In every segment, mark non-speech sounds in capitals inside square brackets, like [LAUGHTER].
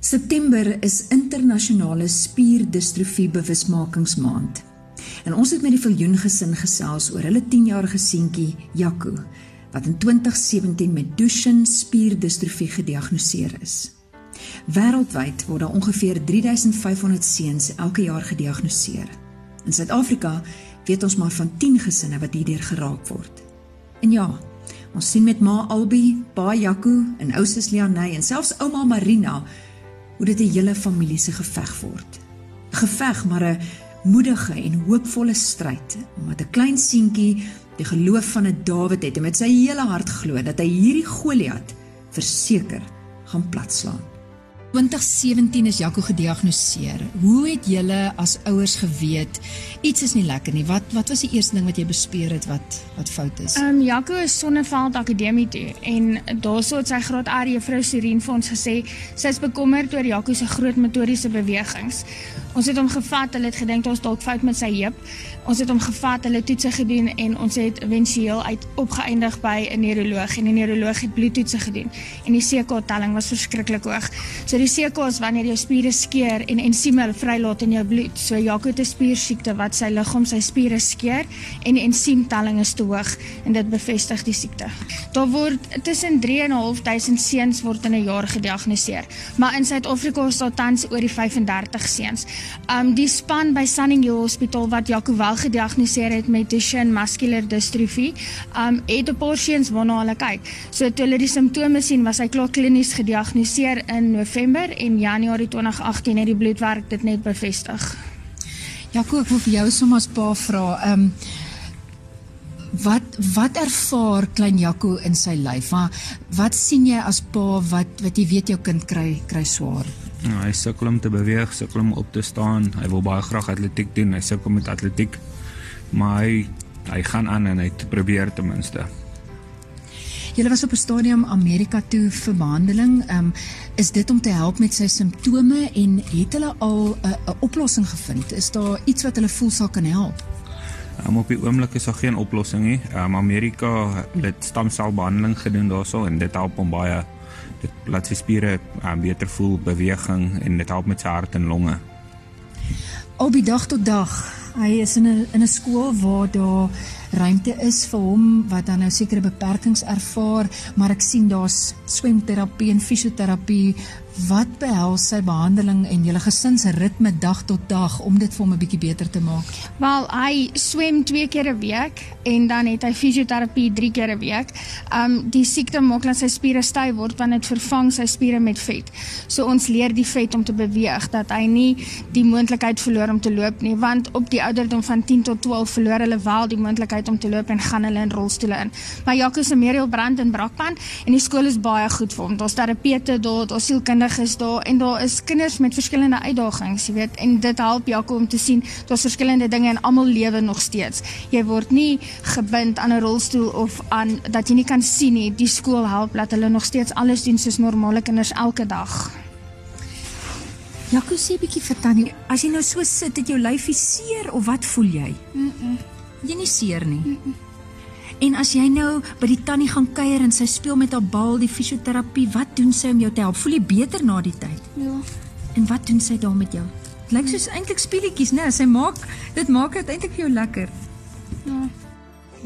September is internasionale spierdistrofie bewusmakingsmaand. En ons het met die Viljoen gesin gesels oor hulle 10-jarige seentjie Jaco wat in 2017 met Duchenne spierdistrofie gediagnoseer is. Wêreldwyd word daar ongeveer 3500 seuns elke jaar gediagnoseer. In Suid-Afrika weet ons maar van 10 gesinne wat hierdeur geraak word. En ja, ons sien met ma Albi, pa Jaco en ousus Lianey en selfs ouma Marina hoe dit 'n hele familie se geveg word. Geveg maar 'n moedige en hoopvolle stryd omdat 'n klein seentjie die geloof van 'n Dawid het en met sy hele hart glo dat hy hierdie Goliat verseker gaan platslaan. 2017 is Jaco gediagnoseer. Hoe het julle as ouers geweet iets is nie lekker nie? Wat wat was die eerste ding wat jy bespeer het wat wat fout is? Ehm um, Jaco is Sonneveld Akademie toe en daarso het sy graad R juffrou Serene vir ons gesê sy is bekommerd oor Jaco se groot motoriese bewegings. Ons het hom gevat, hulle het gedink ons dalk fout met sy heup. Ons het hom gevat, hulle toetse gedoen en ons het éventueel uit opgeëindig by 'n neuroloog en die neuroloog het bloedtoetse gedoen en die CK-telling was verskriklik hoog. So die CK is wanneer jou spiere skeur en ensieme vrylaat in jou bloed. So Jaco het 'n spiersiekte wat sy liggaam sy spiere skeur en ensiemtelling is te hoog en dit bevestig die siekte. Daar word tussen 3.500 seuns word in 'n jaar gediagnoseer, maar in Suid-Afrika is daar tans oor die 35 seuns. Um die span by Sunninghill Hospitaal wat Jaco wel gediagnoseer het met Duchenne muscular dystrophy, um het 'n paar seuns waarna hulle kyk. So toe hulle die simptome sien, was hy klaar klinies gediagnoseer in November en Januarie 2018 het die bloedwerk dit net bevestig. Jaco, ek wil vir jou sommer 'n paar vra. Um wat wat ervaar klein Jaco in sy lyf? Maar wat sien jy as pa wat wat jy weet jou kind kry kry swaar? Ja, hy sukkel om te beweeg, sukkel om op te staan. Hy wil baie graag atletiek doen. Hy sukkel met atletiek. Maar hy hy gaan aan en hy probeer ten minste. Julle was op 'n stadium Amerika toe vir behandeling. Ehm um, is dit om te help met sy simptome en het hulle al 'n oplossing gevind? Is daar iets wat hulle voel sal kan help? Um, op die oomblik is daar geen oplossing nie. Um, Amerika het stamselbehandeling gedoen daarso en dit help hom baie dit laat sy spiere um, beter voel, beweging en dit help met sy hart en longe. Op die dag tot dag. Hy is in 'n in 'n skool waar daar ruimte is vir hom wat dan nou sekere beperkings ervaar, maar ek sien daar's swemterapie en fisioterapie wat behels sy behandeling en julle gesin se ritme dag tot dag om dit vir hom 'n bietjie beter te maak? Wel, hy swem 2 keer 'n week en dan het hy fisioterapie 3 keer 'n week. Um die siekte maak dat sy spiere styf word want dit vervang sy spiere met vet. So ons leer die vet om te beweeg dat hy nie die moontlikheid verloor om te loop nie, want op die ouderdom van 10 tot 12 verloor hulle wel die moontlikheid om te loop en gaan hulle in rolstoele in. Maar Jaco se Meriel brand in Brakpan en die skool is baie goed vir hom. Daar's terapeute daar, daar's sielkundige is daar en daar is kinders met verskillende uitdagings, jy weet, en dit help Jaco om te sien daar's verskillende dinge en almal lewe nog steeds. Jy word nie gebind aan 'n rolstoel of aan dat jy nie kan sien nie. Die skool help dat hulle nog steeds alles doen soos normale kinders elke dag. Jaco sê 'n bietjie vir Tannie, as jy nou so sit, het jou lyfie seer of wat voel jy? Mm. -mm. Jy nie seer nie. Mm -mm. En as jy nou by die tannie gaan kuier en sy speel met haar bal, die fisioterapie, wat doen sy om jou te help? Voel jy beter na die tyd? Ja. En wat doen sy daar met jou? Dit lyk soos eintlik speletjies, né? Sy maak dit maak dit eintlik vir jou lekker. Ja.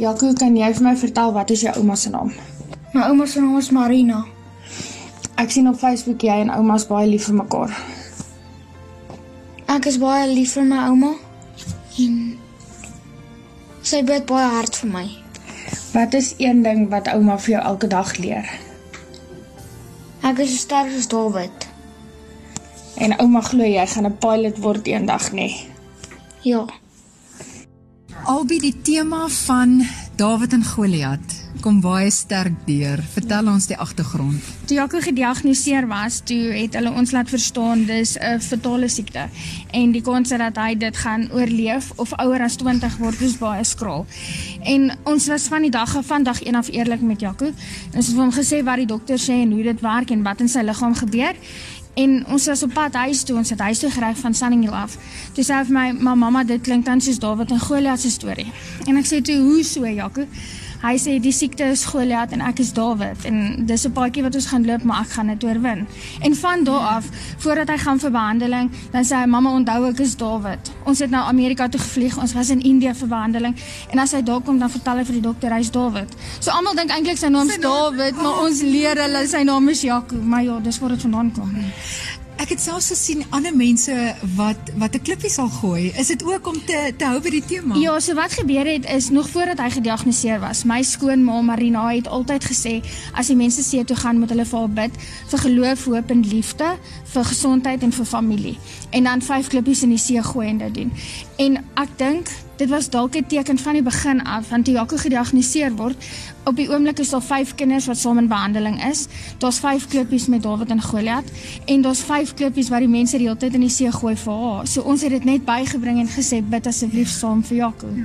Jaco, kan jy vir my vertel wat is jou ouma se naam? My ouma se naam is Marina. Ek sien op Facebook jy en ouma's baie lief vir mekaar. Ek is baie lief vir my ouma en sy bid baie hard vir my. Wat is een ding wat ouma vir jou elke dag leer? Ek is so sterk soos Dawid. En ouma glo jy gaan 'n pilot word eendag, nê? Nee? Ja. Albei die tema van Dawid en Goliat kom baie sterk deur. Vertel ons die agtergrond. Toe Jaco gediagnoseer was, toe het hulle ons laat verstaan dis 'n fatale siekte en die kans dat hy dit gaan oorleef of ouer as 20 word is baie skraal. En ons was van die dag af van dag 1 af eerlik met Jaco. Ons het hom gesê wat die dokter sê en hoe dit werk en wat in sy liggaam gebeur. En ons was op pad huis toe, ons het huis toe gery van Sunninghill af. Toe sê hy vir my, "Ma mamma, dit klink dan soos Dawid en Goliat se storie." En ek sê toe, "Hoe so, Jaco?" Hy sê die siekte is Goliat en ek is Dawid en dis 'n paadjie wat ons gaan loop, maar ek gaan dit oorwin. En van daar af, voordat hy gaan vir behandeling, dan sê hy mamma onthou ek is Dawid. Ons het na Amerika toe gevlieg, ons was in Indië vir behandeling en as hy daar kom dan vertel hy vir die dokter hy's Dawid. So almal dink eintlik sy naam is Dawid, maar ons leer hulle sy naam is Jakob, maar ja, dis waar dit vandaan kom. Ek het selfs gesien ander mense wat wat 'n klippie sal gooi. Is dit ook om te te hou by die tema? Ja, so wat gebeur het is nog voordat hy gediagnoseer was. My skoonma Marina het altyd gesê as die mense see toe gaan moet hulle vir haar bid vir geloof, hoop en liefde, vir gesondheid en vir familie. En dan vyf klippies in die see gooi en dit doen. En ek dink dit was dalk 'n teken van die begin af want toe Jaco gediagnoseer word, op die oomblik is daar vyf kinders wat saam in behandeling is. Daar's vyf klippies met Dawid en Goliat en daar's vyf klippies wat die mense die hele tyd in die see gooi vir haar. So ons het dit net bygebring en gesê bid asseblief saam vir Jaco. Ja.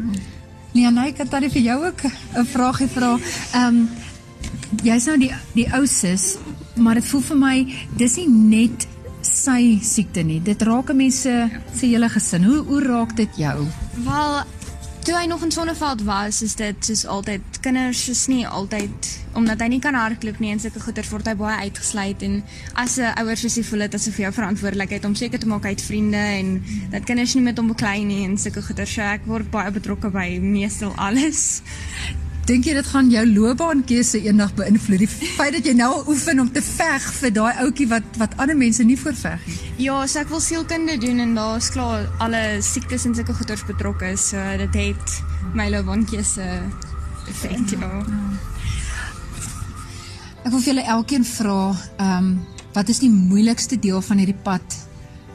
Leonay, kan dan vir jou ook 'n vraagie vra. Ehm um, jy's nou die die ou sis, maar dit voel vir my dis nie net sy siekte nie. Dit raak mense se hele gesin. Hoe hoe raak dit jou? Wel, toe hy nog in Sonneveld was, is dit soos altyd kinders is nie altyd omdat hy nie kan hardloop nie en sulke goeters word hy baie uitgesluit en as 'n ouer soos hy voel dit asof jou verantwoordelikheid om seker te maak hy het vriende en dat kinders nie met hom beklei nie en sulke goeters. So ek word baie betrokke by meestal alles. Dink jy dit gaan jou loopbaankeuse eendag beïnvloed? Die feit dat jy nou al oefen om te veg vir daai ouetjie wat wat ander mense nie voor veg nie. Ja, so ek wil sielkunde doen en daar's klaar alle siektes en sulke goeters betrokke. So dit het my loopbaankeuse effek, ja. Ek wil vir julle elkeen vra, ehm, um, wat is die moeilikste deel van hierdie pad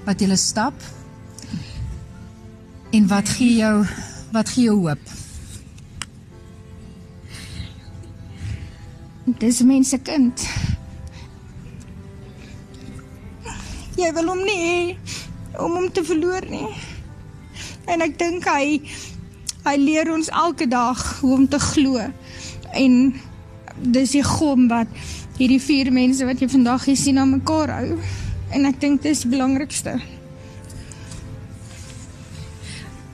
wat jy stap? En wat gee jou wat gee jou hoop? Dis mense kind. Jy wil hom nie hê om hom te verloor nie. En ek dink hy hy leer ons elke dag hoe om te glo. En dis die gom wat hierdie vier mense wat jy vandag hier sien aan mekaar hou. En ek dink dis die belangrikste.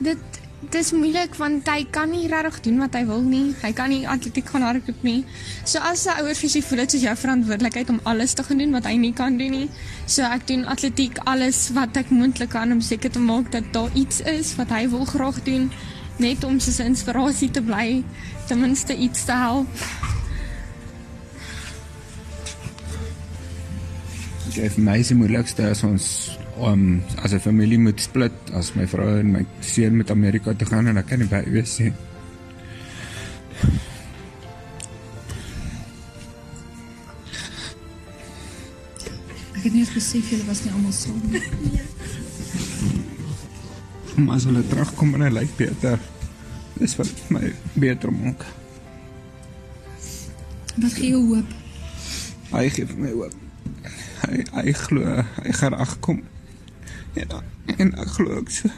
Dit dis moeilik want hy kan nie regtig doen wat hy wil nie. Hy kan nie atletiek gaan hardloop nie. So as 'n ouer visie voel dit is jou verantwoordelikheid om alles te gaan doen wat hy nie kan doen nie. So ek doen atletiek alles wat ek moontlik kan om seker te maak dat daar iets is wat hy wil graag doen net om sy inspirasie te bly, ten minste iets te help. Ja, vir my is die moeilikste as ons om as 'n familie moet split as my vrou en my seun met Amerika toe gaan en ek kan nie by wees nie. Ek het nie eens besef julle was nie almal saam nie. [LAUGHS] Maar as hulle terugkom en hy lyk beter, dis wat my beter maak. Wat gee jou hoop? Hy gee vir my hoop. Hy hy glo hy gaan regkom. En en ek glo ook so.